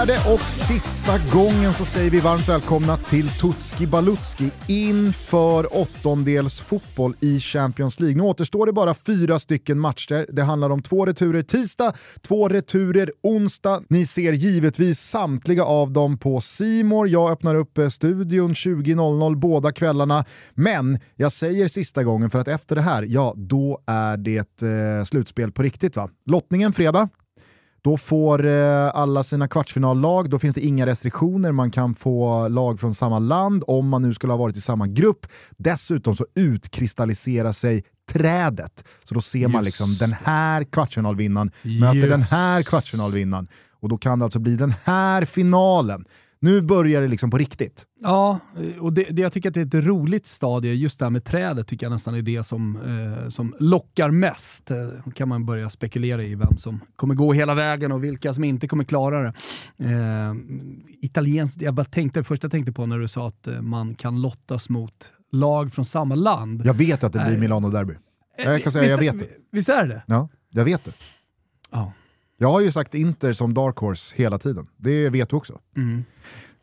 Fjärde och sista gången så säger vi varmt välkomna till Tutski Balutski inför åttondelsfotboll i Champions League. Nu återstår det bara fyra stycken matcher. Det handlar om två returer tisdag, två returer onsdag. Ni ser givetvis samtliga av dem på Simor. Jag öppnar upp eh, studion 20.00 båda kvällarna. Men jag säger sista gången för att efter det här, ja då är det eh, slutspel på riktigt va? Lottningen fredag, då får eh, alla sina kvartsfinallag, då finns det inga restriktioner, man kan få lag från samma land om man nu skulle ha varit i samma grupp. Dessutom så utkristalliserar sig trädet. Så då ser man liksom den här kvartsfinalvinnaren möter den här kvartsfinalvinnaren. Och då kan det alltså bli den här finalen. Nu börjar det liksom på riktigt. Ja, och det, det, jag tycker att det är ett roligt stadie, just det här med trädet tycker jag nästan är det som, eh, som lockar mest. Då eh, kan man börja spekulera i vem som kommer gå hela vägen och vilka som inte kommer klara det. Eh, italienskt, jag bara tänkte, först jag tänkte på när du sa att eh, man kan lottas mot lag från samma land. Jag vet att det blir Milano-derby. Jag kan säga visst, jag vet det. Visst är det Ja, jag vet det. Ja. Jag har ju sagt Inter som dark horse hela tiden. Det vet du också. Mm.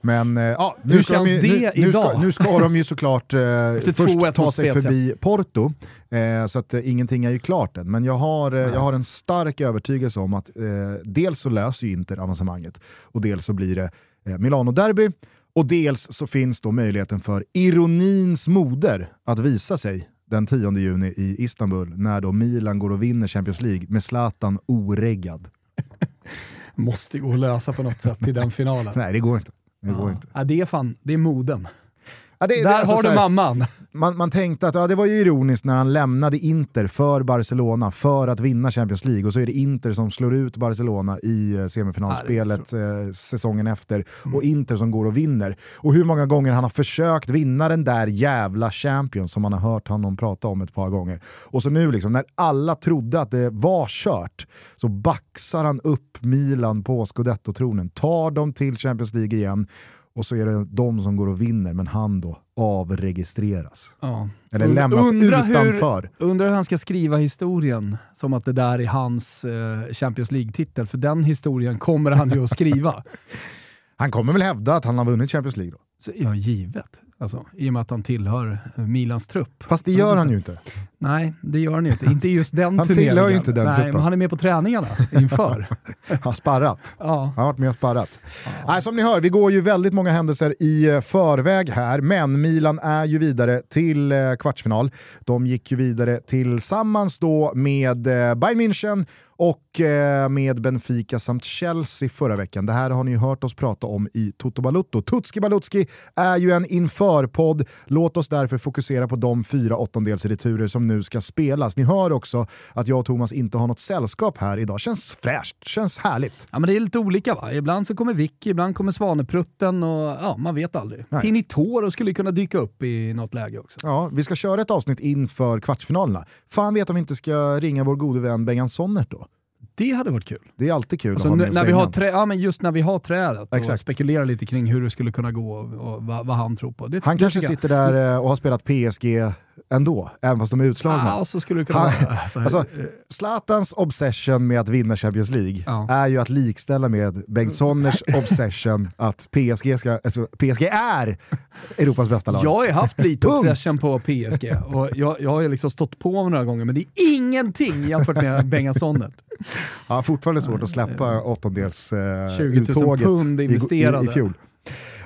Men ja, nu, Hur känns de, det nu, nu, ska, nu ska de ju såklart eh, först ta sig förbi Porto, eh, så att eh, ingenting är ju klart än. Men jag har, eh, jag har en stark övertygelse om att eh, dels så löser ju Inter avancemanget och dels så blir det eh, Milano-derby och dels så finns då möjligheten för ironins moder att visa sig den 10 juni i Istanbul när då Milan går och vinner Champions League med Zlatan oreggad. Måste gå att lösa på något sätt till den finalen. Nej, det går inte. Det, går inte. Ja, det är fan, det är moden. Ja, det, Där det, alltså har du här, mamman. Man, man tänkte att ja, det var ju ironiskt när han lämnade Inter för Barcelona för att vinna Champions League och så är det Inter som slår ut Barcelona i eh, semifinalspelet eh, säsongen efter mm. och Inter som går och vinner. Och hur många gånger han har försökt vinna den där jävla Champions som man har hört honom prata om ett par gånger. Och så nu liksom, när alla trodde att det var kört så baxar han upp Milan på scudetto-tronen, tar dem till Champions League igen och så är det de som går och vinner, men han då avregistreras. Ja. Eller lämnas undra utanför. Hur, undrar hur han ska skriva historien, som att det där är hans eh, Champions League-titel, för den historien kommer han ju att skriva. han kommer väl hävda att han har vunnit Champions League då? Så, ja, givet. Alltså, I och med att han tillhör Milans trupp. Fast det gör han ju inte. Nej, det gör han ju inte. Inte just den han turneringen. tillhör ju inte den Nej, truppen. Men han är med på träningarna inför. han har sparrat. Ja. Han har varit med och sparrat. Ja. Nej, som ni hör, vi går ju väldigt många händelser i eh, förväg här, men Milan är ju vidare till eh, kvartsfinal. De gick ju vidare tillsammans då med eh, Bayern München och eh, med Benfica samt Chelsea förra veckan. Det här har ni ju hört oss prata om i Toto Balutto. Tutski Balutski är ju en införpodd. Låt oss därför fokusera på de fyra åttondelsreturer som nu ska spelas. Ni hör också att jag och Thomas inte har något sällskap här idag. Känns fräscht, känns härligt. Ja, men det är lite olika va? Ibland så kommer Vicky, ibland kommer Svaneprutten och ja, man vet aldrig. Pinitoro skulle kunna dyka upp i något läge också. Ja, vi ska köra ett avsnitt inför kvartsfinalerna. Fan vet om vi inte ska ringa vår gode vän Bengan Sonnert då. Det hade varit kul. Det är alltid kul alltså, när vi har trä, ja, men Just när vi har trädet Exakt. och spekulerar lite kring hur det skulle kunna gå och, och vad, vad, han tror på. Det, Han det kanske sitter där eh, och har spelat PSG ändå, även fast de är utslagna. Ja, så skulle det kunna Han- vara. Så här, Alltså, eh, Zlatans obsession med att vinna Champions League Ja. är ju att likställa med Bengt Sonners obsession att PSG, ska, alltså, PSG är Europas bästa lag. Jag har haft lite obsession på PSG och jag, jag har liksom stått på mig några gånger, men det är ingenting jämfört med Bengan Sonnet. Ja, fortfarande svårt att släppa åttondels eh, 20 000 uttåget pund i, i, investerade. i fjol.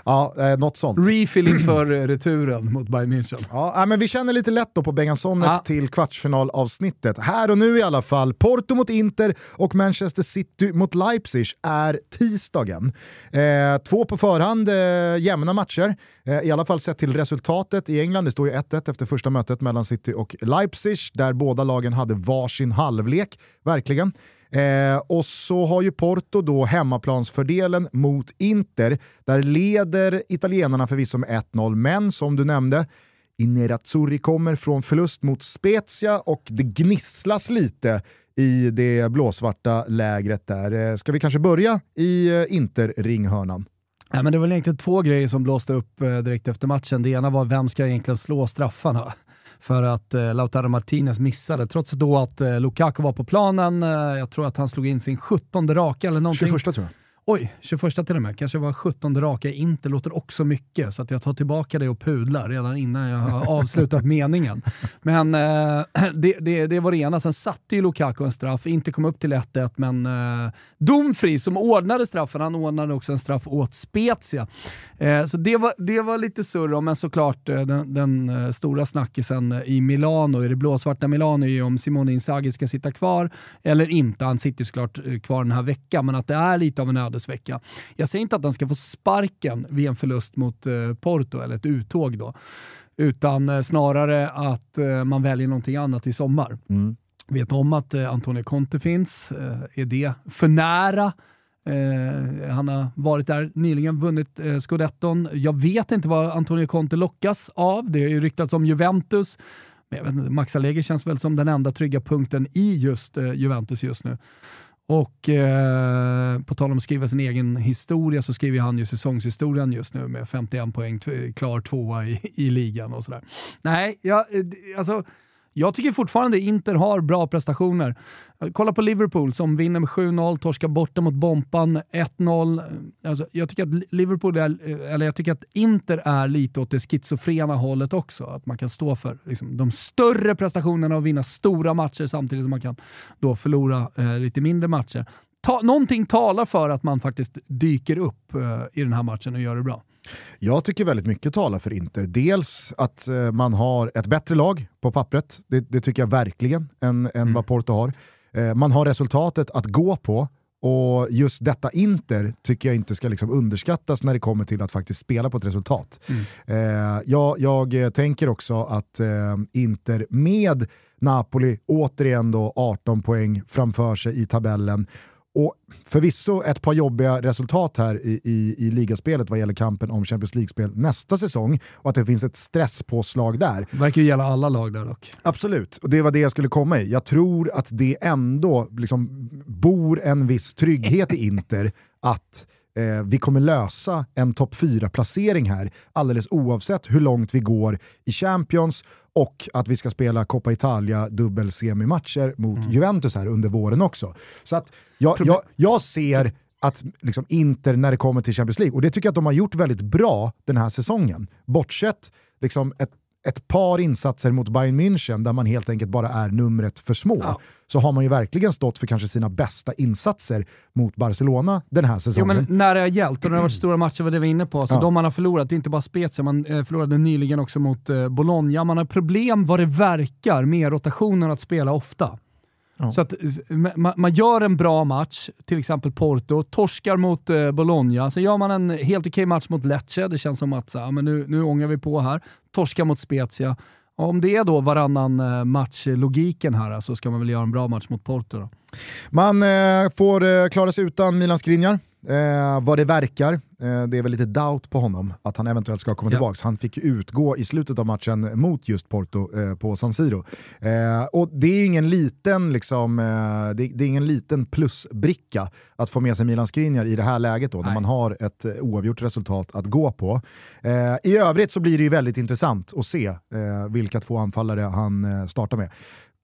Ja, eh, något sånt. Refill inför eh, returen mot Bayern München. Ja, men vi känner lite lätt då på Bengan Sonnet Ja. till kvartsfinalavsnittet. Här och nu i alla fall, Porto mot Inter och Manchester City mot Leipzig är tisdagen. Eh, två på förhand eh, jämna matcher, eh, i alla fall sett till resultatet i England. Det står ju 1-1 efter första mötet mellan City och Leipzig, där båda lagen hade varsin halvlek, verkligen. Eh, och så har ju Porto då hemmaplansfördelen mot Inter. Där leder italienarna förvisso med 1-0, men som du nämnde, Inerazzurri kommer från förlust mot Spezia och det gnisslas lite i det blåsvarta lägret där. Eh, ska vi kanske börja i eh, Inter-ringhörnan? Ja, men det var egentligen två grejer som blåste upp eh, direkt efter matchen. Det ena var vem ska egentligen slå straffarna? För att eh, Lautaro Martinez missade, trots då att eh, Lukaku var på planen. Eh, jag tror att han slog in sin 17 raka eller någonting. 21 tror jag oj, 21 till och med, kanske var 17 raka inte låter också mycket, så att jag tar tillbaka det och pudlar redan innan jag har avslutat meningen. Men eh, det, det, det var det ena. Sen satte ju Lukaku en straff, inte kom upp till 1-1, men eh, Dumfries som ordnade straffen, han ordnade också en straff åt Spezia. Eh, så det var, det var lite surr om, men såklart eh, den, den eh, stora snackisen i Milano, i det blåsvarta Milano, är ju om Simone Inzaghi ska sitta kvar eller inte. Han sitter såklart eh, kvar den här veckan, men att det är lite av en ödesvecka. Jag säger inte att han ska få sparken vid en förlust mot eh, Porto, eller ett uttåg då, utan eh, snarare att eh, man väljer någonting annat i sommar. Mm. Vet om att Antonio Conte finns. är det för nära? han har varit där nyligen, vunnit eh, scudetton. Jag vet inte vad Antonio Conte lockas av. Det har ju ryktats om Juventus. Men jag vet inte, Max Allegri känns väl som den enda trygga punkten i just Juventus just nu. Och eh, på tal om att skriva sin egen historia så skriver han ju säsongshistorien just nu med 51 poäng, klar tvåa i, i ligan och sådär. Nej, jag, eh, alltså jag tycker fortfarande Inter har bra prestationer. Kolla på Liverpool som vinner med 7-0, torskar borta mot Bompan 1-0. Alltså, jag tycker att Liverpool är, eller jag tycker att Inter är lite åt det schizofrena hållet också. Att man kan stå för liksom, de större prestationerna och vinna stora matcher samtidigt som man kan då förlora eh, lite mindre matcher. Ta, någonting talar för att man faktiskt dyker upp eh, i den här matchen och gör det bra. Jag tycker väldigt mycket talar för Inter. Dels att eh, man har ett bättre lag på pappret, det, det tycker jag verkligen, än, än mm. vad Porto har. Eh, man har resultatet att gå på, och just detta Inter tycker jag inte ska liksom underskattas när det kommer till att faktiskt spela på ett resultat. Mm. Eh, jag, jag, tänker också att eh, Inter med Napoli återigen då 18 poäng framför sig i tabellen och förvisso ett par jobbiga resultat här i, i, i ligaspelet vad gäller kampen om Champions League-spel nästa säsong och att det finns ett stresspåslag där. Det verkar ju gälla alla lag där dock. Absolut, och det var det jag skulle komma i. Jag tror att det ändå liksom bor en viss trygghet i Inter att eh, vi kommer lösa en topp 4-placering här alldeles oavsett hur långt vi går i Champions och att vi ska spela Coppa Italia dubbel-semimatcher mot mm. Juventus här under våren också. Så att jag, jag, jag ser att liksom Inter när det kommer till Champions League, och det tycker jag att de har gjort väldigt bra den här säsongen. Bortsett liksom ett ett par insatser mot Bayern München där man helt enkelt bara är numret för små, ja. så har man ju verkligen stått för kanske sina bästa insatser mot Barcelona den här säsongen. Jo, men när det har hjälpt och när det har varit stora matcher, vad det var inne på, så ja. de man har förlorat, det är inte bara Spezia, man eh, förlorade nyligen också mot eh, Bologna. Man har problem vad det verkar med rotationen att spela ofta. Ja. Så att man, man, gör en bra match, till exempel Porto, torskar mot eh, Bologna, sen gör man en helt okej okay match mot Lecce, det känns som att så, ja, men nu, nu ångar vi på här. Torskar mot Spezia. Om det är då varannan eh, match-logiken här så ska man väl göra en bra match mot Porto. Då. Man eh, får eh, klara sig utan Milan Skriniar. Eh, vad det verkar, eh, det är väl lite doubt på honom att han eventuellt ska komma ja. tillbaka. Han fick utgå i slutet av matchen mot just Porto eh, på San Siro. Eh, och det är ingen liten, liksom, eh, det, det, är ingen liten plusbricka att få med sig Milan Skriniar i det här läget då, när man har ett eh, oavgjort resultat att gå på. I övrigt så blir det ju väldigt intressant att se vilka två anfallare han startar med.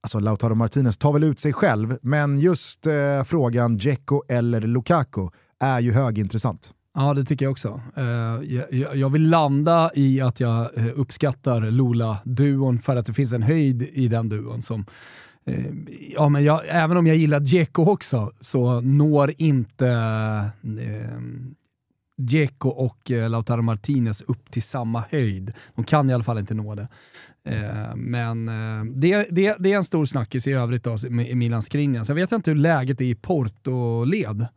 Alltså Lautaro Martinez tar väl ut sig själv, men just eh, frågan Dzeko eller Lukaku är ju högintressant. Ja, det tycker jag också. Eh, jag, vill landa i att jag eh, uppskattar Lola-duon för att det finns en höjd i den duon som eh, Ja, men jag, även om jag gillar Djeko också så når inte Djeko och Lautaro Martinez upp till samma höjd. De kan i alla fall inte nå det. Men det, det, det är en stor snackis i övrigt då, med Milan Skriniar. Så jag vet inte hur läget är i Porto-led.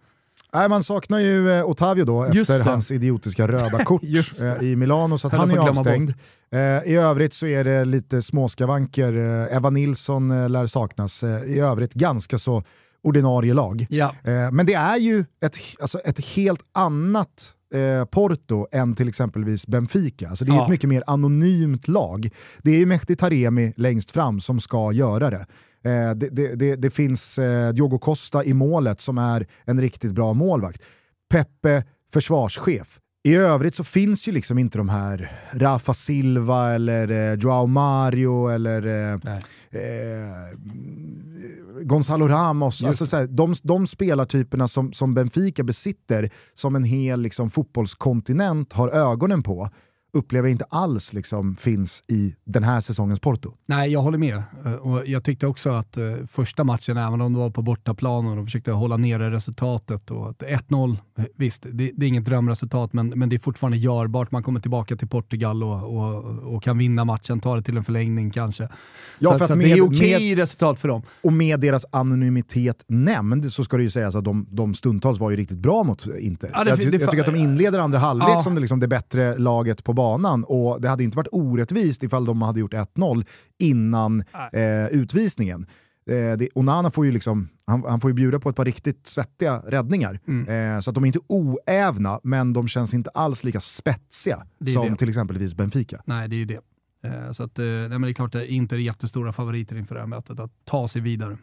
Nej, man saknar ju eh, Otavio då efter hans idiotiska röda kort eh, i Milano, så han är avstängd. Eh, I övrigt så är det lite småskavanker. Eva Nilsson lär saknas. I övrigt ganska så ordinarie lag. Ja. men det är ju ett, alltså ett helt annat Porto än till exempelvis Benfica. Alltså det är ja. ett mycket mer anonymt lag. Det är ju Mehdi Taremi längst fram som ska göra det. Eh, det, det, det, det, finns eh, Diogo Costa i målet som är en riktigt bra målvakt. Peppe, försvarschef. I övrigt så finns ju liksom inte de här Rafa Silva eller eh, Joao Mario eller eh, eh, Gonzalo Ramos. Alltså, så här, de, de spelartyperna som, som Benfica besitter, som en hel liksom, fotbollskontinent har ögonen på, upplever jag inte alls liksom finns i den här säsongens Porto. Nej, jag håller med. Eh, och jag tyckte också att uh, första matchen, även om det var på bortaplan och de försökte hålla nere resultatet, och 1-0, eh, visst, det, det, är inget drömresultat, men, men det är fortfarande görbart. Man kommer tillbaka till Portugal och, och, och kan vinna matchen, ta det till en förlängning kanske. Ja, så, för så med, det är okej okay resultat för dem. Och med deras anonymitet nämnd så ska det ju sägas att de, de stundtals var ju riktigt bra mot Inter. Ja, det, jag, det, jag, tycker att de inleder andra halvlek ja. som det, liksom det bättre laget på banan och det hade inte varit orättvist ifall de hade gjort 1-0 innan eh, utvisningen. Eh, det, Onana får ju liksom, han, han, får ju bjuda på ett par riktigt svettiga räddningar. Mm. Eh, så att de är inte oävna, men de känns inte alls lika spetsiga som det. till exempelvis Benfica. Nej, det är ju det. Eh, så att, eh, nej, men det är klart att Inter är jättestora favoriter inför det här mötet, att ta sig vidare.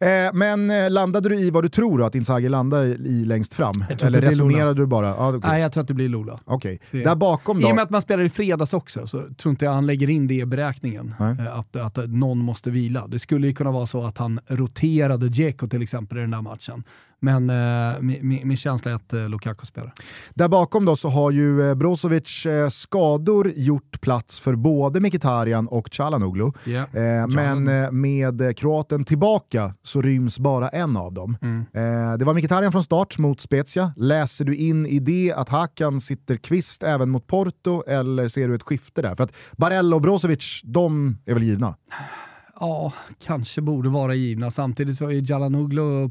Eh, men eh, landade du i vad du tror då, att Inzaghi landar i längst fram? Eller resonerade du bara? Ah, okay. Nej, jag tror att det blir Lola. Okay. Där bakom då? I och med att man spelar i fredags också, så tror inte jag han lägger in det i beräkningen. Eh, att, att någon måste vila. Det skulle ju kunna vara så att han roterade Dzeko till exempel i den där matchen. Men eh, min, min, känsla är att eh, Lukaku spelar. Där bakom då så har ju eh, Brozovic eh, skador gjort plats för både Mkhitaryan och Chalanoglu. Yeah. men eh, med kroaten tillbaka så ryms bara en av dem. Mm. Eh, det var Mkhitaryan från start mot Spezia. Läser du in i det att Hakan sitter kvist även mot Porto eller ser du ett skifte där? För att Barella och Brozovic, de är väl givna? Ja, kanske borde vara givna. Samtidigt så har ju Jalanoglu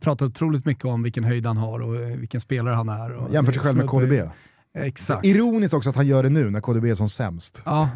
pratat otroligt mycket om vilken höjd han har och eh, vilken spelare han är. Och Jämfört sig själv med KDB. Exakt. Ironiskt också att han gör det nu när KDB är som sämst. Ja,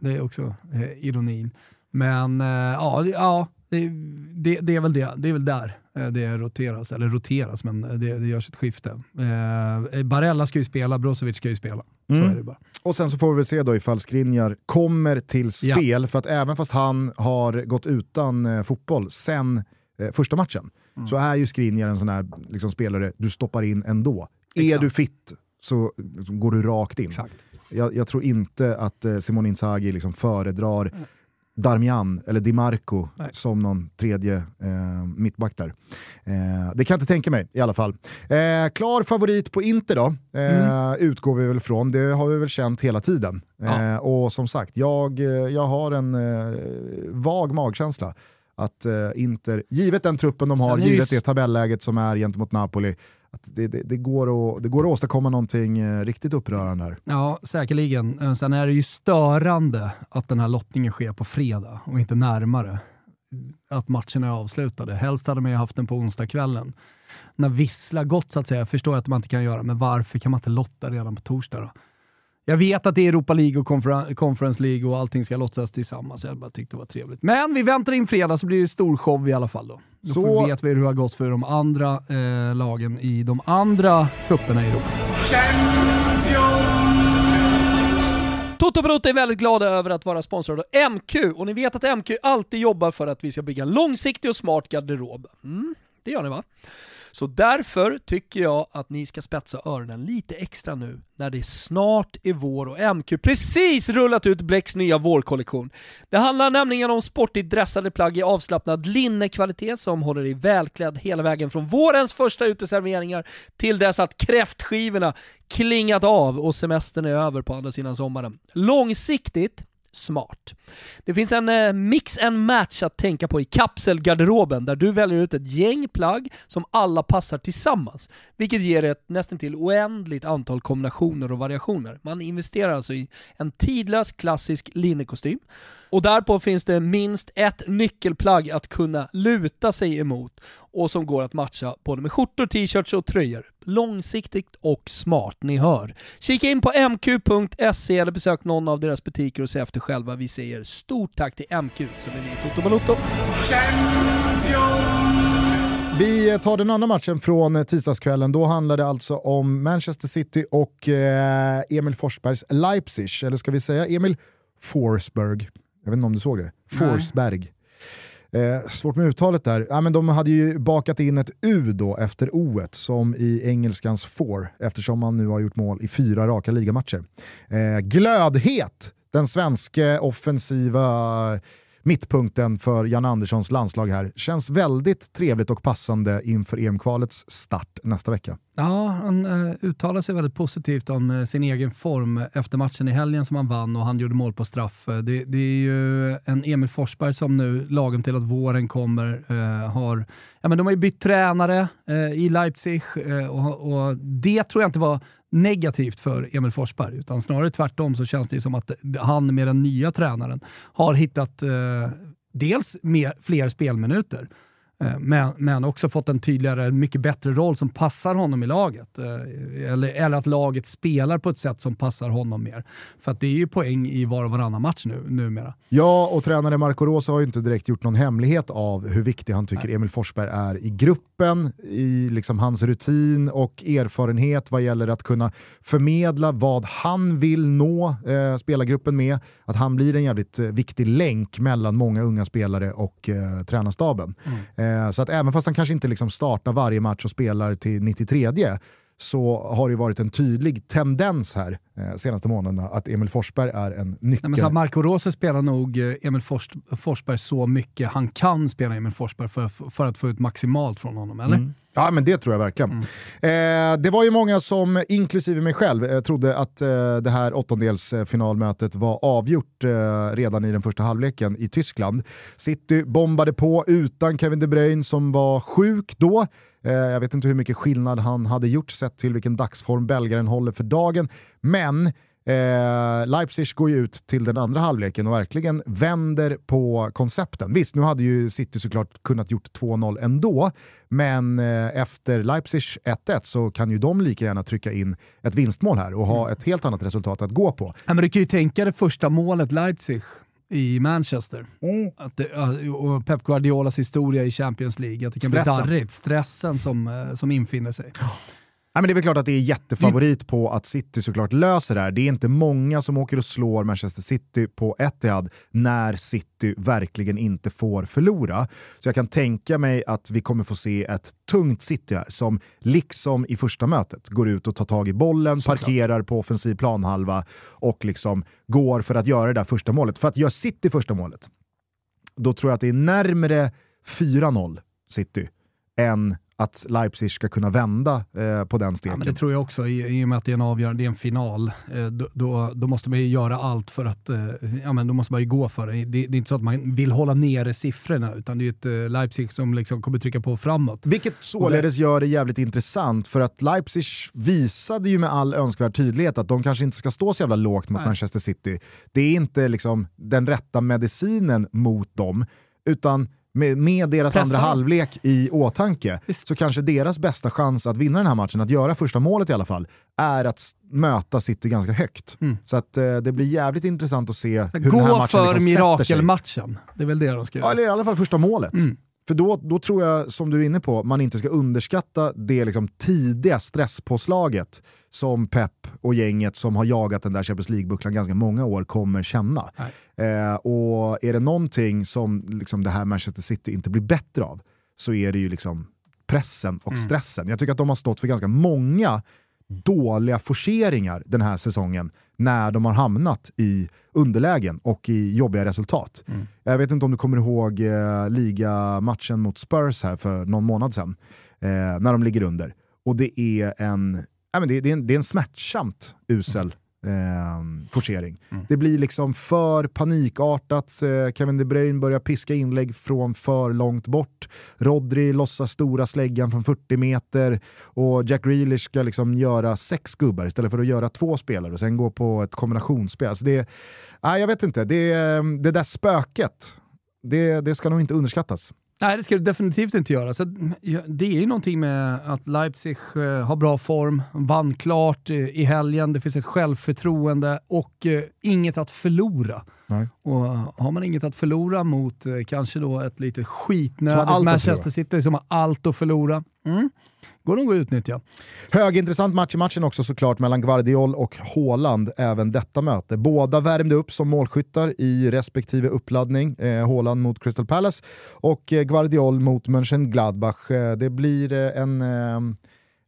det är också eh, ironin. Men eh, ja, ja det, det, det, är väl det. Det är väl där det roteras, eller roteras, men det, det görs ett skifte. Eh, Barella ska ju spela, Brozovic ska ju spela. Mm. Så är det bara. Och sen så får vi väl se då ifall Skriniar kommer till spel, ja. för att även fast han har gått utan eh, fotboll sen eh, första matchen, mm. så är ju Skriniar en sån här liksom, spelare du stoppar in ändå. Exakt. Är du fit så liksom, går du rakt in. Jag, jag, tror inte att eh, Simon Inzaghi liksom föredrar mm Darmian eller Di Marco Nej. som någon tredje eh, mittback där. Eh, det kan jag inte tänka mig i alla fall. Eh, klar favorit på Inter då, eh, mm. utgår vi väl från. Det har vi väl känt hela tiden. Ja. Eh, och som sagt, jag, eh, jag har en vag magkänsla att Inter, givet den truppen de har, givet det tabelläget som är gentemot Napoli, att det, det, det, går att, det går att åstadkomma någonting eh, riktigt upprörande här. Ja, säkerligen. Eh, sen är det ju störande att den här lottningen sker på fredag och inte närmare. Att matchen är avslutade. Helst hade man ju haft den på onsdagskvällen. När vissla gott så att säga, förstår jag att man inte kan göra, men varför kan man inte lotta redan på torsdag då? Jag vet att det är Europa League och Confer Conference League och allting ska lottas tillsammans. Jag bara tyckte det var trevligt. Men vi väntar in fredag så blir det stor show i alla fall då. Då så... får vi veta hur det har gått för de andra eh, lagen i de andra kupperna i Europa. Toto Brotto är väldigt glada över att vara sponsrad av MQ och ni vet att MQ alltid jobbar för att vi ska bygga en långsiktig och smart garderob. Mm, det gör ni va? Så därför tycker jag att ni ska spetsa öronen lite extra nu när det snart är vår och MQ precis rullat ut Blecks nya vårkollektion. Det handlar nämligen om sportigt dressade plagg i avslappnad linnekvalitet som håller dig välklädd hela vägen från vårens första uteserveringar till dess att kräftskivorna klingat av och semestern är över på andra sidan sommaren. Långsiktigt smart. Det finns en eh, mix and match att tänka på i kapselgarderoben där du väljer ut ett gäng plagg som alla passar tillsammans, vilket ger ett nästan till oändligt antal kombinationer och variationer. Man investerar alltså i en tidlös klassisk linnekostym och därpå finns det minst ett nyckelplagg att kunna luta sig emot och som går att matcha både med skjortor, t-shirts och tröjor. Långsiktigt och smart, ni hör. Kika in på mq.se eller besök någon av deras butiker och se efter själva. Vi säger stort tack till MQ som är med i Toto Balotto. Vi tar den andra matchen från tisdagskvällen. Då handlar det alltså om Manchester City och eh, Emil Forsbergs Leipzig, eller ska vi säga Emil Forsberg? Jag vet inte om du såg det? Forsberg. Eh, svårt med uttalet där. Ja, men de hade ju bakat in ett U då efter O som i engelskans four eftersom man nu har gjort mål i fyra raka ligamatcher. Eh, glödhet, den svenska offensiva mittpunkten för Jan Anderssons landslag här. Känns väldigt trevligt och passande inför EM-kvalets start nästa vecka. Ja, han eh, uttalar sig väldigt positivt om eh, sin egen form efter matchen i helgen som han vann och han gjorde mål på straff. Eh, det, det, är ju en Emil Forsberg som nu, lagom till att våren kommer, eh, har... Ja, men de har ju bytt tränare eh, i Leipzig och, och det tror jag inte var negativt för Emil Forsberg, utan snarare tvärtom så känns det som att han med den nya tränaren har hittat eh, dels mer, fler spelminuter, men, men också fått en tydligare, mycket bättre roll som passar honom i laget. Eh, eller, eller att laget spelar på ett sätt som passar honom mer. För att det är ju poäng i var och varannan match nu, numera. Ja, och tränare Marco Rosa har ju inte direkt gjort någon hemlighet av hur viktig han tycker Nej. Emil Forsberg är i gruppen, i liksom hans rutin och erfarenhet vad gäller att kunna förmedla vad han vill nå eh, spelargruppen med. Att han blir en jävligt eh, viktig länk mellan många unga spelare och eh, tränarstaben. Mm. Eh, så att även fast han kanske inte liksom startar varje match och spelar till 93 så har det varit en tydlig tendens här eh, senaste månaderna att Emil Forsberg är en nyckel. Nej, men Marco Rose spelar nog eh, Emil Fors Forsberg så mycket han kan spela Emil Forsberg för, för att få ut maximalt från honom, eller? Mm. Ja, men det tror jag verkligen. Mm. Eh, det var ju många som, inklusive mig själv, eh, trodde att eh, det här åttondelsfinalmötet var avgjort eh, redan i den första halvleken i Tyskland. City bombade på utan Kevin De Bruyne som var sjuk då. Eh, jag vet inte hur mycket skillnad han hade gjort sett till vilken dagsform belgaren håller för dagen, men Eh, Leipzig går ju ut till den andra halvleken och verkligen vänder på koncepten. Visst, nu hade ju City såklart kunnat gjort 2-0 ändå, men eh, efter Leipzig 1-1 så kan ju de lika gärna trycka in ett vinstmål här och ha mm. ett helt annat resultat att gå på. Ja, men du kan ju tänka det första målet Leipzig i Manchester. Mm. Att det, och Pep Guardiolas historia i Champions League, att det kan stressen. bli darrigt. Stressen som, eh, som infinner sig. Ja, men det är väl klart att det är jättefavorit på att City såklart löser det här. Det är inte många som åker och slår Manchester City på Etihad när City verkligen inte får förlora. Så jag kan tänka mig att vi kommer få se ett tungt City här som liksom i första mötet går ut och tar tag i bollen, såklart. parkerar på offensiv planhalva och liksom går för att göra det där första målet. För att göra City första målet, då tror jag att det är närmre 4-0 City än att Leipzig ska kunna vända eh, på den steken. Ja, det tror jag också, i, i och med att det är en avgörande, det är en final. Eh, då, då, då, måste man ju göra allt för att, eh, ja men då måste man ju gå för det. det. det. är inte så att man vill hålla nere siffrorna, utan det är ett eh, Leipzig som liksom kommer trycka på framåt. Vilket således det... gör det jävligt intressant, för att Leipzig visade ju med all önskvärd tydlighet att de kanske inte ska stå så jävla lågt mot Nej. Manchester City. Det är inte liksom den rätta medicinen mot dem, utan med, med deras Pressa. andra halvlek i åtanke Visst. så kanske deras bästa chans att vinna den här matchen, att göra första målet i alla fall, är att möta City ganska högt. Mm. Så att eh, det blir jävligt intressant att se hur Gå den här matchen för liksom mirakelmatchen. Det är väl det de ska göra. Ja, eller i alla fall första målet. Mm. För då, då tror jag, som du är inne på, man inte ska underskatta det liksom tidiga stresspåslaget som Pep och gänget som har jagat den där Champions League-bucklan ganska många år kommer känna. Eh, och är det någonting som liksom det här Manchester City inte blir bättre av så är det ju liksom pressen och mm. stressen. Jag tycker att de har stått för ganska många dåliga forceringar den här säsongen när de har hamnat i underlägen och i jobbiga resultat. Mm. Jag vet inte om du kommer ihåg eh, ligamatchen mot Spurs här för någon månad sedan, eh, när de ligger under. Och det är en, äh, men det, det, är en, det är en smärtsamt usel eh, forcering. Mm. Det blir liksom för panikartat, eh, Kevin De Bruyne börjar piska inlägg från för långt bort, Rodri lossar stora släggan från 40 meter och Jack Grealish ska liksom göra sex gubbar istället för att göra två spelare och sen gå på ett kombinationsspel. Alltså det, nej, jag vet inte, det, det där spöket, det, det ska nog inte underskattas. Nej, det ska du definitivt inte göra. Så, det är ju någonting med att Leipzig eh, har bra form, vann klart eh, i helgen, det finns ett självförtroende och eh, inget att förlora. Nej. Och har man inget att förlora mot kanske då ett lite skitnödigt Manchester City som har allt att förlora. Mm går nog att utnyttja. Högintressant match i matchen också såklart mellan Guardiol och Håland även detta möte. Båda värmde upp som målskyttar i respektive uppladdning. Eh, mot Crystal Palace och eh, Guardiol mot Mönchengladbach. Eh, det blir eh, en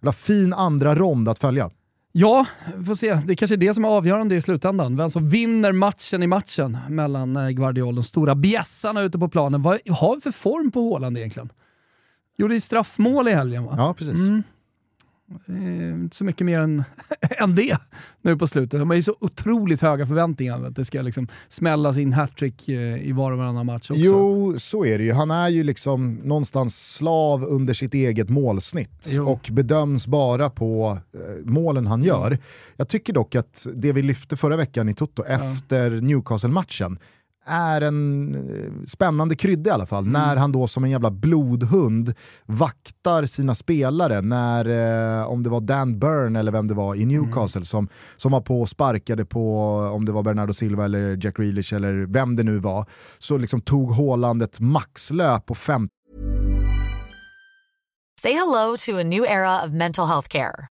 eh, fin andra rond att följa. Ja, vi får se. Det är kanske är det som är avgörande i slutändan. Vem som vinner matchen i matchen mellan eh, Guardiol, de stora bjässarna ute på planen. Vad har vi för form på Håland egentligen? Gjorde ju straffmål i helgen va? Ja, precis. Mm. Inte så mycket mer än, än det nu på slutet. De har ju så otroligt höga förväntningar att det ska liksom smällas in hattrick eh, i var och varannan match också. Jo, så är det ju. Han är ju liksom någonstans slav under sitt eget målsnitt jo. och bedöms bara på eh, målen han gör. Jag tycker dock att det vi lyfte förra veckan i Toto ja. efter Newcastle-matchen är en eh, spännande krydda i alla fall. Mm. När han då som en jävla blodhund vaktar sina spelare. När, eh, om det var Dan Byrne eller vem det var i Newcastle mm. som, som var på och sparkade på, om det var Bernardo Silva eller Jack Grealish eller vem det nu var, så liksom tog Haaland ett maxlöp på fem. Say hello to a new era of mental health care.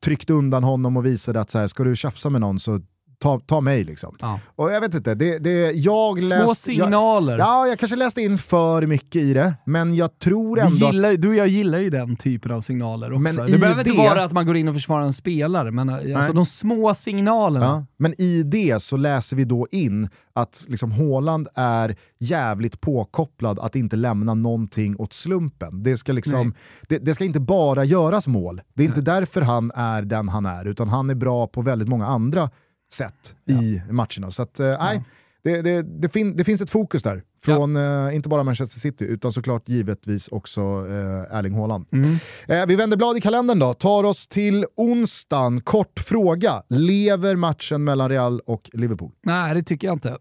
tryckte undan honom och visade att så här, ska du tjafsa med någon så ta, ta mig liksom. Ja. Och jag vet inte, det, det, jag läst, Små signaler. Jag, ja, jag kanske läste in för mycket i det, men jag tror ändå gillar, att... Du och jag gillar ju den typen av signaler också. Men det behöver det... inte vara att man går in och försvarar en spelare, men alltså de små signalerna. Ja, men i det så läser vi då in att liksom Håland är jävligt påkopplad att inte lämna någonting åt slumpen. Det ska, liksom, det, det, ska inte bara göras mål. Det är inte Nej. därför han är den han är, utan han är bra på väldigt många andra sätt ja. i matcherna. Så att, eh, ja. det, det, det, fin det, finns ett fokus där. Från ja. eh, inte bara Manchester City, utan såklart givetvis också eh, Erling Haaland. Mm. Eh, vi vänder blad i kalendern då, tar oss till onsdagen. Kort fråga, lever matchen mellan Real och Liverpool? Nej, det tycker jag inte.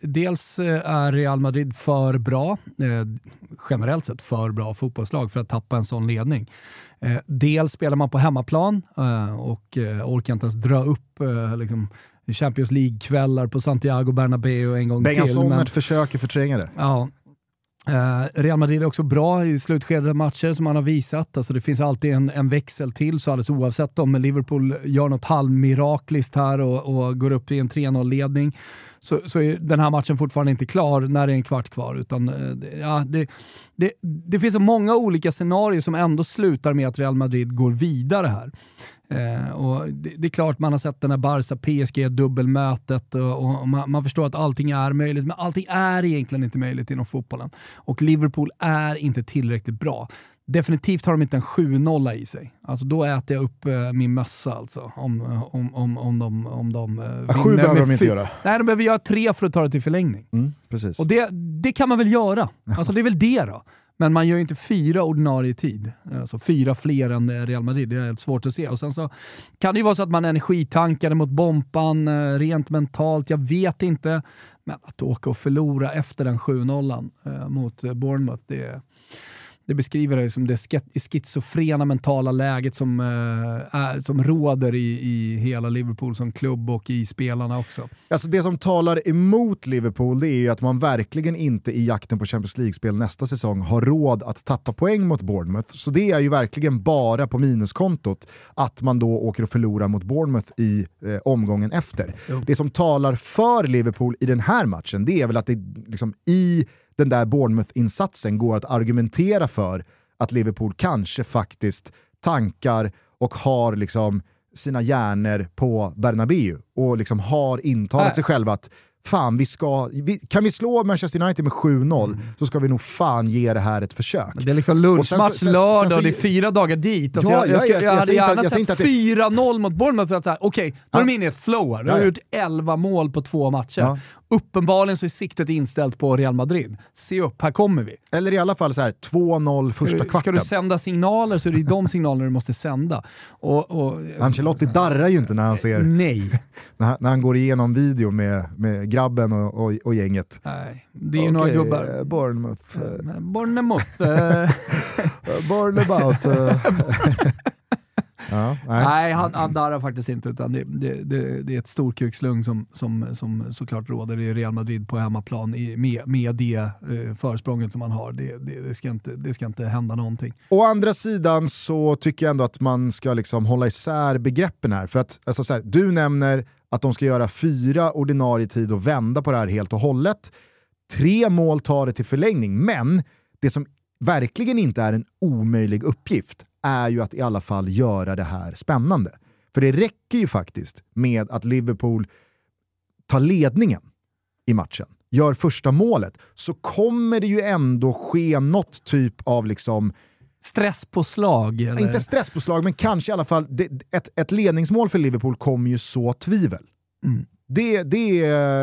Dels eh, är Real Madrid för bra, eh, generellt sett för bra fotbollslag för att tappa en sån ledning. Eh, dels spelar man på hemmaplan och orkar inte ens dra upp liksom, Champions League-kvällar på Santiago Bernabéu en gång Bengan till. Bengan försöker förtränga det. Ja, Eh, Real Madrid är också bra i slutskedade matcher som man har visat. Alltså det finns alltid en, en växel till, så alldeles oavsett om Liverpool gör något halvmirakliskt här och, och går upp i en 3-0-ledning så, så är den här matchen fortfarande inte klar när det är en kvart kvar. Utan, uh, ja, det, det, det finns så många olika scenarier som ändå slutar med att Real Madrid går vidare här. Eh, och det, det, är klart man har sett den här Barca-PSG-dubbelmötet och, och man, man, förstår att allting är möjligt, men allting är egentligen inte möjligt inom fotbollen. Och Liverpool är inte tillräckligt bra. Definitivt har de inte en 7-0 i sig. Alltså då äter jag upp eh, min mössa alltså. Om, om, om, om de, om de eh, ja, Sju behöver de inte göra. Nej, de behöver göra tre för att ta det till förlängning. Mm, precis. Och det, det kan man väl göra. Alltså det är väl det då. Men man gör ju inte fyra ordinarie tid. Alltså fyra fler än eh, Real Madrid, det är helt svårt att se. Och sen så kan det ju vara så att man energitankade mot Bompan eh, rent mentalt, jag vet inte. Men att åka och förlora efter den 7-0 eh, mot Bournemouth, det, det beskriver det som det schizofrena mentala läget som, är, som råder i, i hela Liverpool som klubb och i spelarna också. Alltså det som talar emot Liverpool det är ju att man verkligen inte i jakten på Champions League-spel nästa säsong har råd att tappa poäng mot Bournemouth. Så det är ju verkligen bara på minuskontot att man då åker och förlorar mot Bournemouth i eh, omgången efter. Jo. Det som talar för Liverpool i den här matchen det är väl att det liksom i den där Bournemouth-insatsen går att argumentera för att Liverpool kanske faktiskt tankar och har liksom sina hjärnor på Bernabéu och liksom har intalat sig själva att fan, vi ska, vi, kan vi slå Manchester United med 7-0 mm. så ska vi nog fan ge det här ett försök. Det är liksom lunchmatch lördag och det är fyra dagar dit. Alltså ja, jag, jag, jag, jag, hade gärna sett 4-0 mot Bournemouth för att säga, okej, okay, nu är de inne i ett flow här. Du har gjort 11 mål på två matcher. Uppenbarligen så är siktet inställt på Real Madrid. Se upp, här kommer vi. Eller i alla fall så här 2-0 första ska kvarten. Ska du sända signaler så är det de signalerna du måste sända. Och, och, Ancelotti darrar ju inte när han ser... Nej. när, när han går igenom video med, med grabben och, och, och gänget. Nej, det är ju några gubbar. Eh, Bournemouth. Bournemouth. Eh. Bournemouth. Ja, nej. nej, han, han darrar faktiskt inte, utan det, det, det, det är ett storkukslugn som, som, som såklart råder i Real Madrid på hemmaplan i, med, med det eh, försprånget som han har. Det, det, ska inte, det ska inte hända någonting. Å andra sidan så tycker jag ändå att man ska liksom hålla isär begreppen här. För att alltså så här, Du nämner att de ska göra fyra ordinarie tid och vända på det här helt och hållet. Tre mål tar det till förlängning, men det som verkligen inte är en omöjlig uppgift är ju att i alla fall göra det här spännande. För det räcker ju faktiskt med att Liverpool tar ledningen i matchen, gör första målet, så kommer det ju ändå ske något typ av liksom Stresspåslag? Eller? Inte stresspåslag, men kanske i alla fall det, ett, ett ledningsmål för Liverpool kommer ju så tvivel. Mm. Det, det,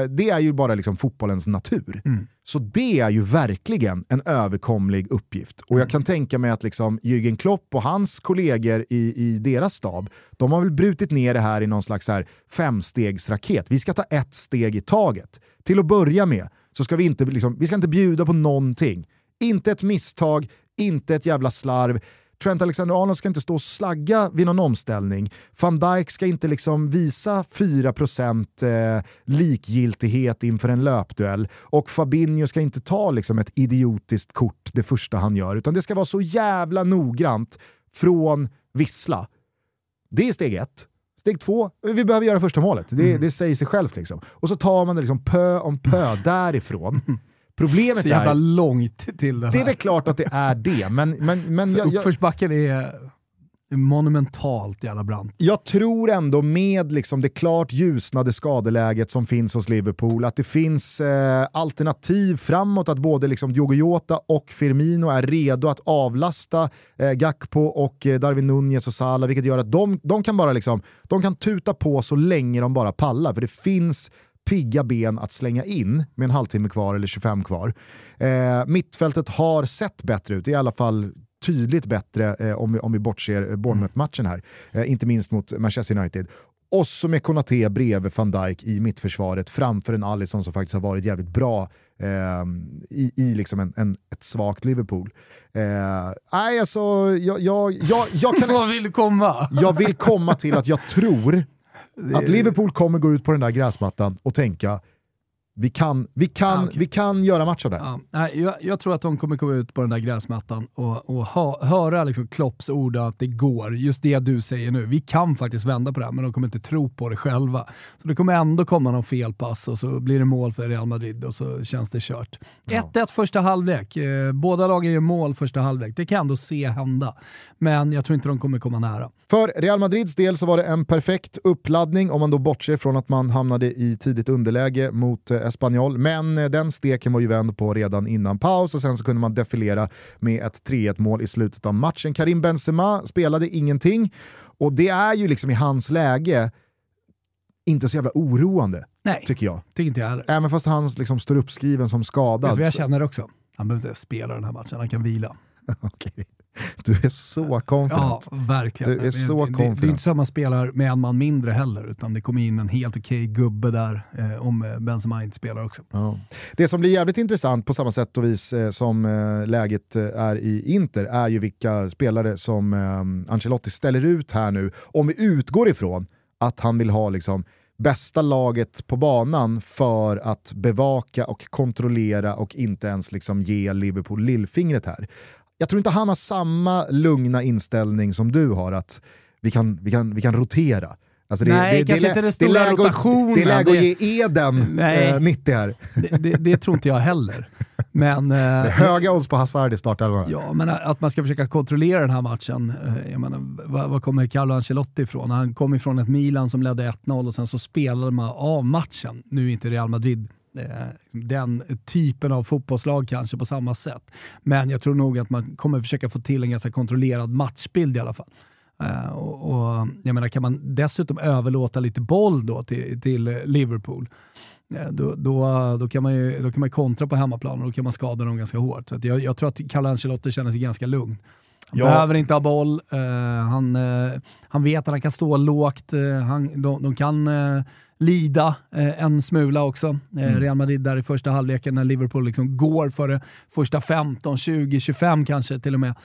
det är ju bara liksom fotbollens natur. Mm. Så det är ju verkligen en överkomlig uppgift. Och jag mm. kan tänka mig att liksom Jürgen Klopp och hans kollegor i, i deras stab, de har väl brutit ner det här i någon slags här femstegsraket. Vi ska ta ett steg i taget. Till att börja med så ska vi inte, liksom, vi ska inte bjuda på någonting. Inte ett misstag, inte ett jävla slarv. Trent Alexander-Arnold ska inte stå och slagga vid någon omställning. Van Dijk ska inte liksom visa 4% eh, likgiltighet inför en löpduell. Och Fabinho ska inte ta liksom ett idiotiskt kort det första han gör, utan det ska vara så jävla noggrant från vissla. Det är steg ett. Steg två, vi behöver göra första målet. Det, mm. det säger sig självt. Liksom. Och så tar man det liksom pö om pö därifrån. Problemet så jävla är, långt till det här. Det är väl klart att det är det, men... men, men jag, uppförsbacken är monumentalt jävla brant. Jag tror ändå med liksom det klart ljusnade skadeläget som finns hos Liverpool, att det finns eh, alternativ framåt, att både liksom Diogo Jota och Firmino är redo att avlasta eh, Gakpo och eh, Darwin Nunez och Salah, vilket gör att de, de, kan bara liksom, de kan tuta på så länge de bara pallar, för det finns pigga ben att slänga in med en halvtimme kvar eller 25 kvar. Eh, mittfältet har sett bättre ut, i alla fall tydligt bättre eh, om, vi, om vi bortser Bournemouth-matchen här. Eh, inte minst mot Manchester United. Och så med Konaté bredvid van Dijk i mittförsvaret framför en Alisson som faktiskt har varit jävligt bra eh, i, i liksom en, en, ett svagt Liverpool. Eh, nej, alltså, jag, jag, jag, jag kan... Vad vill komma? jag vill komma till att jag tror att Liverpool kommer gå ut på den där gräsmattan och tänka vi kan, vi kan, ah, okay. vi kan göra match av det. Ja, nej, jag, jag, tror att de kommer komma ut på den där gräsmattan och, och ha, höra liksom Klopps ord att det går. Just det du säger nu. Vi kan faktiskt vända på det här, men de kommer inte tro på det själva. Så det kommer ändå komma någon felpass och så blir det mål för Real Madrid och så känns det kört. 1-1 ja. första halvlek. Eh, båda lagen gör mål första halvlek. Det kan jag ändå se hända. Men jag tror inte de kommer komma nära. För Real Madrids del så var det en perfekt uppladdning om man då bortser från att man hamnade i tidigt underläge mot eh, Espanyol. Men eh, den steken var ju vänd på redan innan paus och sen så kunde man defilera med ett 3-1 mål i slutet av matchen. Karim Benzema spelade ingenting och det är ju liksom i hans läge inte så jävla oroande, Nej, tycker jag. tycker inte jag heller. Även fast han liksom står uppskriven som Vet skadad. du vad jag känner också? Han behöver inte spela den här matchen, han kan vila. Okej. Du är så confident. Ja, verkligen. Du är så det, det, det är confident. inte så att man spelar med en man mindre heller, utan det kommer in en helt okej gubbe där eh, om eh, Benzema inte spelar också. Ja. Det som blir jävligt intressant på samma sätt och vis eh, som eh, läget eh, är i Inter är ju vilka spelare som eh, Ancelotti ställer ut här nu. Om vi utgår ifrån att han vill ha liksom bästa laget på banan för att bevaka och kontrollera och inte ens liksom ge Liverpool lillfingret här. Jag tror inte han har samma lugna inställning som du har, att vi kan, vi kan, vi kan rotera. Alltså Nej, kanske lä- inte den stora att- rotationen. Det är läge att Det- ge Eden Nej. eh, 90 här. Det, det, det tror inte jag heller. Men, Det är eh, höga odds på Hazard i startelvan. ja, men att man ska försöka kontrollera den här matchen. eh, Jag menar, vad, vad kommer Carlo Ancelotti ifrån? Han kom ifrån ett Milan som ledde 1-0 och sen så spelade man av matchen. Nu är inte Real Madrid den typen av fotbollslag kanske på samma sätt. Men jag tror nog att man kommer försöka få till en ganska kontrollerad matchbild i alla fall. Eh, och, och, jag menar, kan man dessutom överlåta lite boll då till, till Liverpool, eh, då, då, då, kan man ju, då kan man kontra på hemmaplan och då kan man skada dem ganska hårt. Så jag, jag tror att Carlo Ancelotti känner sig ganska lugn. Han Ja. behöver inte ha boll, eh, han, eh, han vet att han kan stå lågt, eh, han, de, de kan eh, lida eh, en smula också. Eh, Real Madrid där i första halvleken när Liverpool liksom går för det första 15, 20, 25 kanske till och med.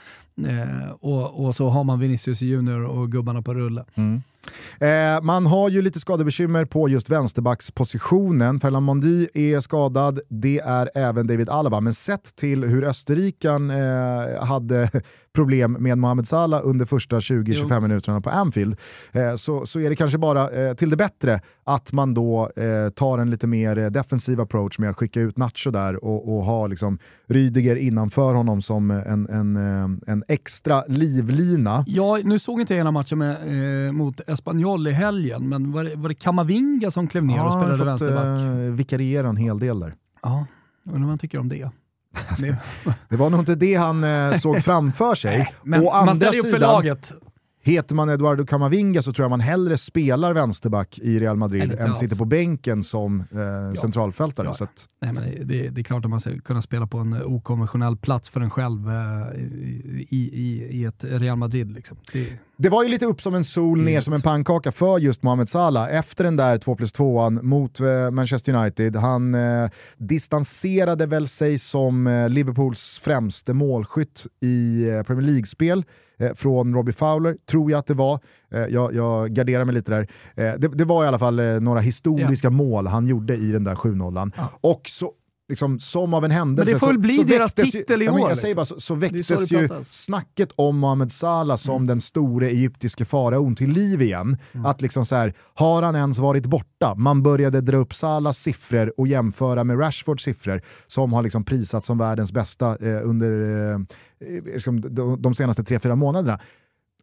Eh, och, och så har man Vinicius Junior och gubbarna på rulle. Eh, man har ju lite skadebekymmer på just vänsterbackspositionen. Ferland Mondi är skadad, det är även David Alaba. Men sett till hur Österrikan eh, hade problem med Mohamed Salah under första 20-25 minuterna på Anfield eh, så, så är det kanske bara eh, till det bättre att man då eh, tar en lite mer defensiv approach med att skicka ut Nacho där och, och ha liksom Rydiger innanför honom som en, en, en extra livlina. Ja, nu såg inte jag hela matchen med, mot Espanyol i helgen, men var det, var det Kamavinga som klev ner och han har spelade fått, vänsterback? eh, vikariera en hel del där. Ja, undrar vad man tycker om det. det var nog inte det han eh, såg framför sig. men Å man andra ställer ju upp för sidan, laget. Heter man Eduardo Camavinga så tror jag man hellre spelar vänsterback i Real Madrid Eller än alls. sitter på bänken som eh, centralfältare. Ja. Så att, Nej, men det, det, är klart att man ska kunna spela på en okonventionell plats för en själv eh, i, i, i ett Real Madrid. Liksom. Det, det var ju lite upp som en sol, ner som en pannkaka för just Mohamed Salah efter den där 2 plus 2 mot eh, Manchester United. Han eh, distanserade väl sig som eh, Liverpools främste målskytt i eh, Premier League-spel från Robbie Fowler, tror jag att det var. Eh, jag, jag garderar mig lite där. Eh, det, det var i alla fall eh, några historiska mål han gjorde i den där 7-0. Ja. Och så liksom, som av en händelse Men det får väl bli så deras väcktes titel i ju, ja, men år, Jag säger liksom. bara, så, så så väcktes ju snacket om Mohamed Salah som Mm. den store egyptiske faraon till liv igen. Att liksom så här, har han ens varit borta? Man började dra upp Salahs siffror och jämföra med Rashfords siffror som har liksom prisats som världens bästa eh, under eh, eh, liksom de, de senaste tre fyra månaderna.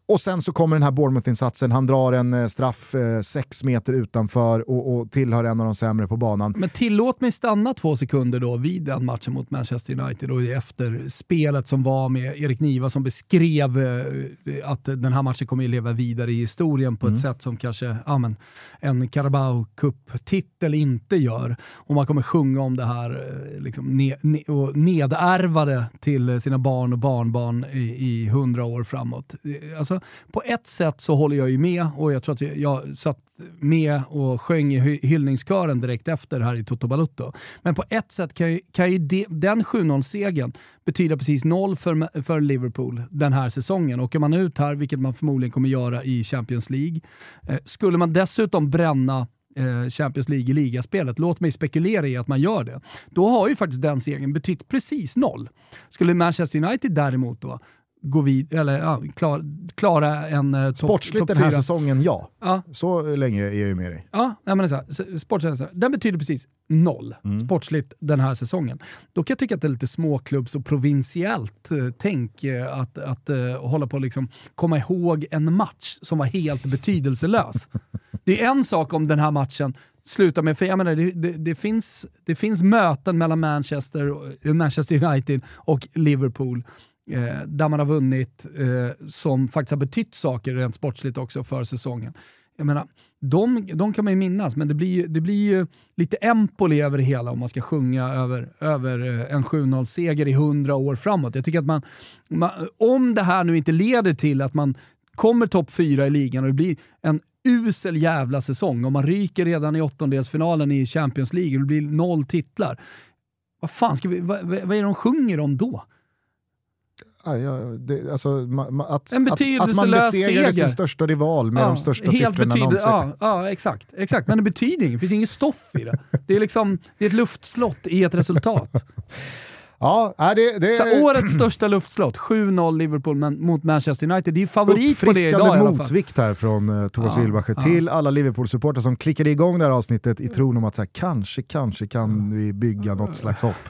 Och sen så kommer den här Bournemouth-insatsen, han drar en eh, straff eh, sex meter utanför och, och tillhör en av de sämre på banan. Men tillåt mig stanna två sekunder då vid den matchen mot Manchester United och efter spelet som var med Erik Niva som beskrev eh, att den här matchen kommer att leva vidare i historien på ett sätt som kanske ja, men, en Carabao Cup-titel inte gör. Och man kommer sjunga om det här eh, liksom, ne, ne, och nedärva det till sina barn och barnbarn i, i hundra år framåt. Eh, på ett sätt så håller jag ju med och jag tror att jag, satt med och sjöng i hyllningskören direkt efter här i Toto Balutto. Men på ett sätt kan ju, kan ju de, den 7-0-segern betyda precis noll för, för Liverpool den här säsongen. Åker man ut här, vilket man förmodligen kommer göra i Champions League, eh, skulle man dessutom bränna eh, Champions League i ligaspelet, låt mig spekulera i att man gör det, då har ju faktiskt den segern betytt precis noll. Skulle Manchester United däremot då gå vid, eller ja, klar, klara en uh, topp Sportsligt top den här säsongen, ja. Ja, Så länge är jag ju med dig. Ja, nej men så här, sportsligt, den betyder precis noll sportsligt den här säsongen. Då kan jag tycka att det är lite småklubbs och provinsiellt eh, tänk eh, att, att eh, hålla på och liksom komma ihåg en match som var helt betydelselös. det är en sak om den här matchen slutar med, för jag menar, det, det, det, finns, det finns möten mellan Manchester, eh, Manchester United och Liverpool eh, där man har vunnit eh, som faktiskt har betytt saker rent sportsligt också för säsongen. Jag menar, de, de kan man ju minnas, men det blir, ju- det blir ju lite Empoli över det hela om man ska sjunga över, över eh, en 7-0-seger i 100 år framåt. Jag tycker att man, man, om det här nu inte leder till att man kommer topp fyra i ligan och det blir en usel jävla säsong och man ryker redan i åttondelsfinalen i Champions League och det blir noll titlar. Vad fan ska vi, vad, vad är det de sjunger om då? Ja, ja, det, alltså, ma, att, En att, att man betydelselös besegrade seger. sin största rival med de största siffrorna någonsin. ja, ja, exakt, exakt. Men det betyder inget, det finns inget stoff i det. Det är liksom det är ett luftslott i ett resultat. Ja, det, det Så årets största luftslott, 7-0 Liverpool mot Manchester United. Det är favorit på det idag i alla fall. motvikt här från uh, Thomas Ja, Wilbacher ja. till alla Liverpool-supportrar som klickade igång det här avsnittet i tron om att så här, kanske, kanske kan vi bygga något slags hopp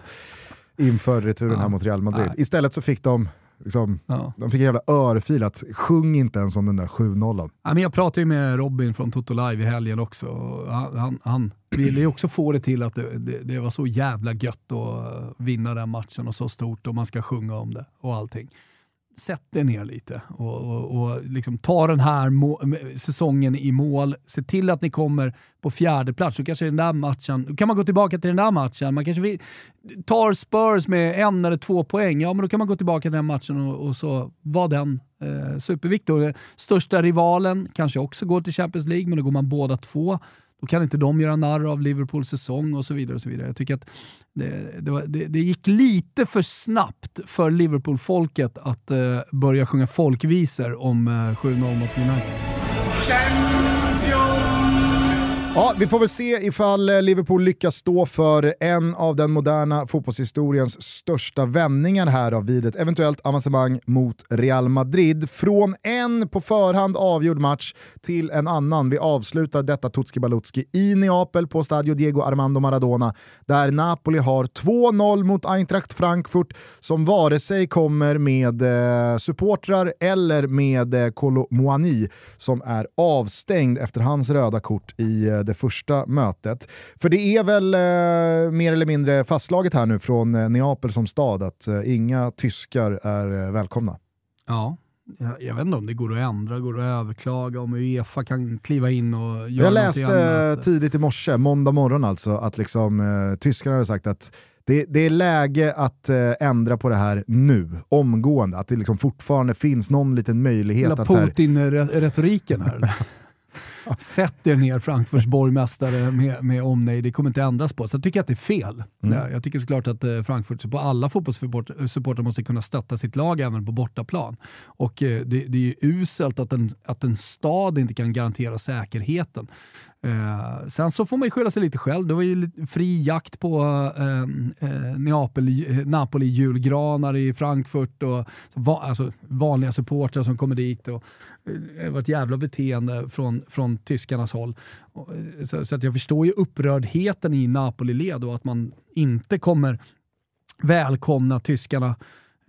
inför returen här mot Real Madrid. Istället så fick de liksom, Ja. de fick en jävla örfil att sjung inte ens om den där 7-0. Ja, men jag pratade ju med Robin från Toto Live i helgen också. Han, han, han ville ju också få det till att det, det, det var så jävla gött att vinna den matchen och så stort och man ska sjunga om det och allting. Sätt er ner lite och, och, och liksom ta den här må- säsongen i mål. Se till att ni kommer på fjärde plats. Så kanske den där matchen, då kan man gå tillbaka till den där matchen. Man kanske vill, tar Spurs med en eller två poäng, ja men då kan man gå tillbaka till den matchen och, och så var den eh, superviktig. Och, eh, Största rivalen kanske också går till Champions League, men då går man båda två. Då kan inte de göra narr av Liverpools säsong och så vidare. och så vidare. Jag tycker att det, det, var, det, det gick lite för snabbt för Liverpool-folket att eh, börja sjunga folkvisor om eh, 7-0 mot United. Ja, vi får väl se ifall eh, Liverpool lyckas stå för en av den moderna fotbollshistoriens största vändningar här då, vid ett eventuellt avancemang mot Real Madrid. Från en på förhand avgjord match till en annan. Vi avslutar detta Tutski Balutski i Neapel på Stadio Diego Armando Maradona där Napoli har 2-0 mot Eintracht Frankfurt som vare sig kommer med eh, supportrar eller med eh, Kolo Muani som är avstängd efter hans röda kort i eh, det första mötet. För det är väl eh, mer eller mindre fastslaget här nu från eh, Neapel som stad att eh, inga tyskar är eh, välkomna. Ja, jag, jag vet inte om det går att ändra, går att överklaga, om Uefa kan kliva in och göra Jag läste annat. tidigt i morse, måndag morgon alltså, att liksom, eh, tyskarna hade sagt att det, det är läge att eh, ändra på det här nu, omgående. Att det liksom fortfarande finns någon liten möjlighet Hela Putin-retoriken här. Sätt er ner Frankfurts borgmästare med, med omnejd, det kommer inte ändras på. Så jag tycker att det är fel. Mm. Ja, Jag tycker såklart att eh, Frankfurt, på alla fotbollssupportrar måste kunna stötta sitt lag även på bortaplan. Och eh, det, det är ju uselt att en, att en stad inte kan garantera säkerheten. Eh, sen så får man ju skylla sig lite själv. Det var ju fri jakt på ehm, eh, Neapel, eh, Napoli-julgranar i Frankfurt och va, alltså, vanliga supportrar som kommer dit. Och, eh, det var ett jävla beteende från, från tyskarnas håll. Eh, så, så att jag förstår ju upprördheten i Napoli-led och att man inte kommer välkomna tyskarna eh,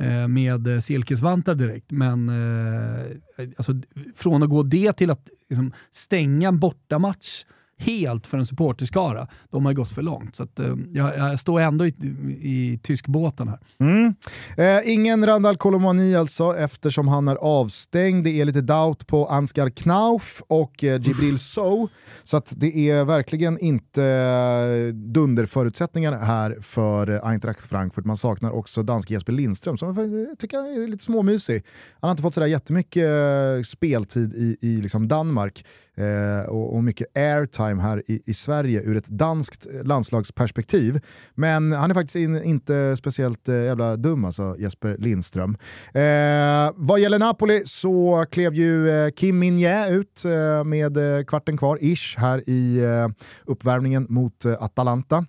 Eh, med eh, silkesvantar direkt. Men eh, alltså, från att gå det till att liksom, stänga en bortamatch helt för en supporterskara, de har gått för långt. Så att, eh, jag, jag står ändå i, i tyskbåten här. Mm. Eh, ingen Randall Colomani alltså, eftersom han är avstängd. Det är lite doubt på Ansgar Knauf och eh, Jibril Sow. Så att det är verkligen inte eh, dunderförutsättningar här för eh, Eintracht Frankfurt. Man saknar också danske Jesper Lindström som jag tycker är lite småmysig. Han har inte fått sådär jättemycket eh, speltid i, i liksom Danmark. Eh, och, och, mycket airtime här i, i, Sverige ur ett danskt landslagsperspektiv. Men han är faktiskt in, inte speciellt eh, jävla dum alltså, Jesper Lindström. Eh, vad gäller Napoli så klev ju eh, Kim Min ut eh, med eh, kvarten kvar, ish, här i eh, uppvärmningen mot Atalanta.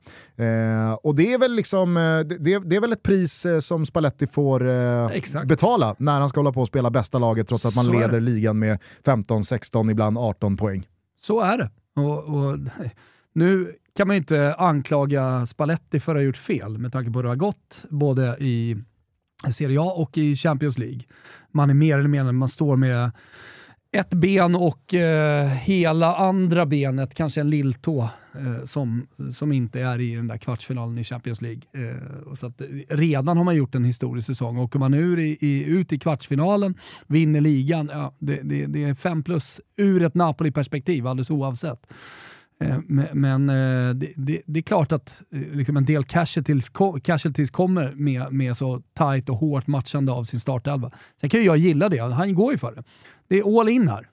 och det är väl liksom, det, det, är väl ett pris som Spalletti får betala när han ska hålla på och spela bästa laget trots att man leder ligan med 15, 16, ibland 18 poäng. Så är det. Och, och, nu kan man ju inte anklaga Spalletti för att ha gjort fel med tanke på hur det har gått både i Serie A och i Champions League. Man är mer eller mindre, man står med ett ben och eh, hela andra benet, kanske en lilltå, eh, som, som inte är i den där kvartsfinalen i Champions League. Eh, så att, eh, redan har man gjort en historisk säsong. Åker man ur i, i, ut i kvartsfinalen, vinner ligan, ja, det, det, det är fem plus ur ett Napoli-perspektiv alldeles oavsett. Eh, men eh, det, det, det, är klart att liksom en del casualties, casualties kommer med, med så tight och hårt matchande av sin startelva. Sen kan ju jag gilla det, han går ju för det. Det är all in här.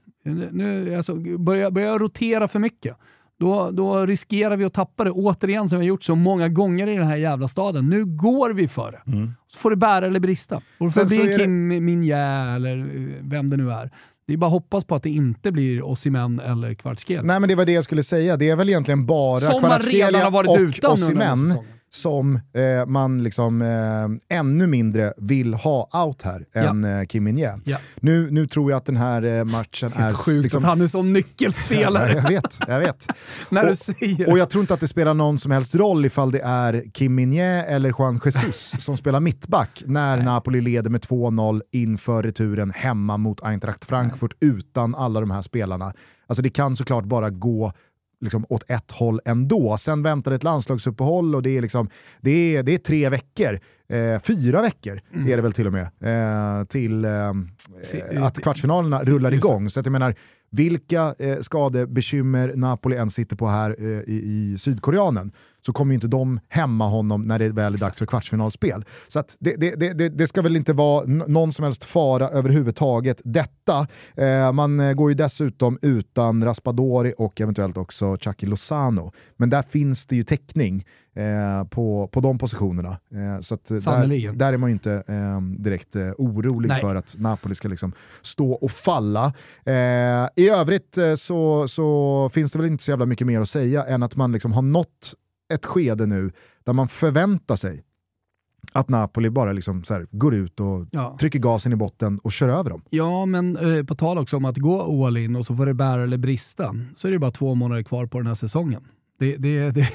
Nu, alltså, börjar, börjar rotera för mycket, då, då riskerar vi att tappa det återigen som vi har gjort så många gånger i den här jävla staden. Nu går vi för det. Mm. Så får det bära eller brista. Och så blir det Kim Minjä eller vem det nu är. Det är bara att hoppas på att det inte blir Osimhen eller Kvartskel. Nej men det var det jag skulle säga, det är väl egentligen bara Kvartskelia och Osimhen som eh, man liksom eh, ännu mindre vill ha out här än ja. eh, Kim min ja. nu, nu tror jag att den här eh, matchen är... sjukt liksom... att han är som nyckelspelare. jag vet, jag vet. När och, du säger. och jag tror inte att det spelar någon som helst roll ifall det är Kim min eller Juan Jesus som spelar mittback när Nej. Napoli leder med 2-0 inför returen hemma mot Eintracht Frankfurt Nej. utan alla de här spelarna. Alltså det kan såklart bara gå liksom åt ett håll ändå. Sen väntar ett landslagsuppehåll och det är, liksom, det är, det är tre veckor, eh, fyra veckor mm. är det väl till och med, eh, till eh, att kvartsfinalerna rullar igång. Så att jag menar, vilka eh, skadebekymmer Napoli än sitter på här eh, i, i Sydkoreanen så kommer ju inte de hämma honom när det väl är dags för kvartsfinalspel. Så det, det, det, det, ska väl inte vara någon som helst fara överhuvudtaget detta. Eh, man eh, går ju dessutom utan Raspadori och eventuellt också Chucky Lozano. Men där finns det ju täckning eh, på, på de positionerna. Eh, så där, där, är man ju inte eh, direkt eh, orolig Nej. för att Napoli ska liksom stå och falla. I övrigt så, så finns det väl inte så jävla mycket mer att säga än att man liksom har nått ett skede nu där man förväntar sig att Napoli bara liksom här, går ut och ja. trycker gasen i botten och kör över dem. Ja, men eh, på tal också om att gå all in och så får det bära eller brista, så är det bara två månader kvar på den här säsongen. Det, det, det,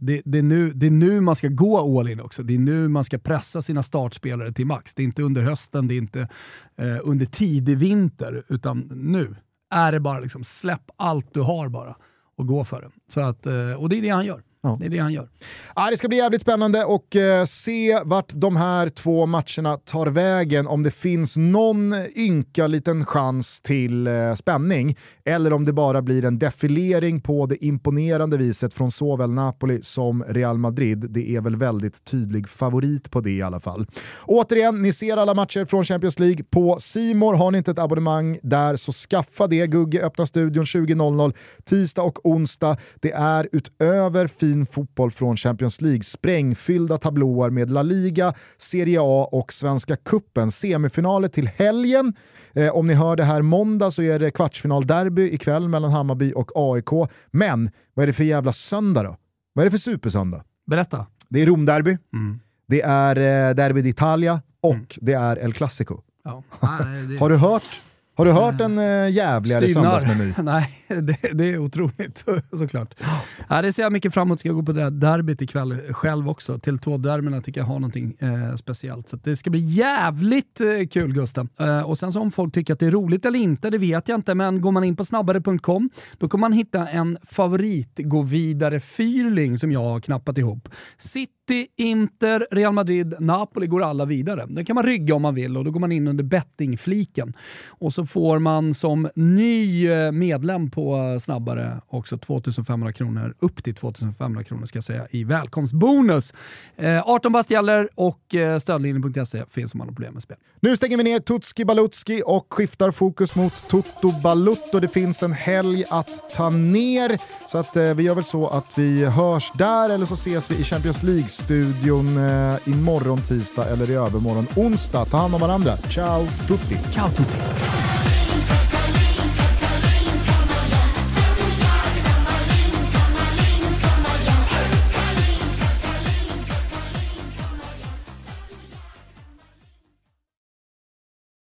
det, det, är nu, det är nu man ska gå all in också. Det är nu man ska pressa sina startspelare till max. Det är inte under hösten, det är inte eh, under tidig vinter, utan nu är det bara liksom släpp allt du har bara och gå för det. Så att, eh, och det är det han gör. Ja. Det är det han gör. Ja, det ska bli jävligt spännande och eh, se vart de här två matcherna tar vägen. Om det finns någon ynka liten chans till eh, spänning eller om det bara blir en defilering på det imponerande viset från såväl Napoli som Real Madrid. Det är väl väldigt tydlig favorit på det i alla fall. Återigen, ni ser alla matcher från Champions League på Simor. Har ni inte ett abonnemang där så skaffa det. Gugge öppnar studion 20.00 tisdag och onsdag. Det är utöver fin fotboll från Champions League sprängfyllda tablåer med La Liga, Serie A och Svenska Kuppen. Semifinaler till helgen. Eh, om ni hör det här måndag så är det kvartsfinalderby ikväll mellan Hammarby och AIK. Men vad är det för jävla söndag då? Vad är det för supersöndag? Berätta. Det är Romderby, mm. det är eh, Derby d'Italia och mm. det är El Clasico. Ja. Nej, det... Har du hört har du hört en äh, jävligare söndagsmeny? Nej, det, det, är otroligt såklart. Ja, det ser jag mycket fram emot. Ska gå på det där derbyt ikväll själv också. Till två derbyna tycker jag har någonting eh, speciellt. Så det ska bli jävligt eh, kul Gusten. Eh, och sen så om folk tycker att det är roligt eller inte, det vet jag inte. Men går man in på snabbare.com, då kommer man hitta en favorit gå vidare fyrling som jag har knappat ihop. City, Inter, Real Madrid, Napoli går alla vidare. Den kan man rygga om man vill och då går man in under bettingfliken. Och så får man som ny eh, medlem på få snabbare också 2500 kronor, upp till 2500 kronor ska jag säga, i välkomstbonus. Eh, 18 bast gäller och eh, stödlinjen.se finns om man har problem med spel. Nu stänger vi ner Tutski Balutski och skiftar fokus mot Toto Balutto. Det finns en helg att ta ner, så att, eh, vi gör väl så att vi hörs där eller så ses vi i Champions League-studion eh, imorgon tisdag eller i övermorgon onsdag. Ta hand om varandra. Ciao tutti! Ciao tutti!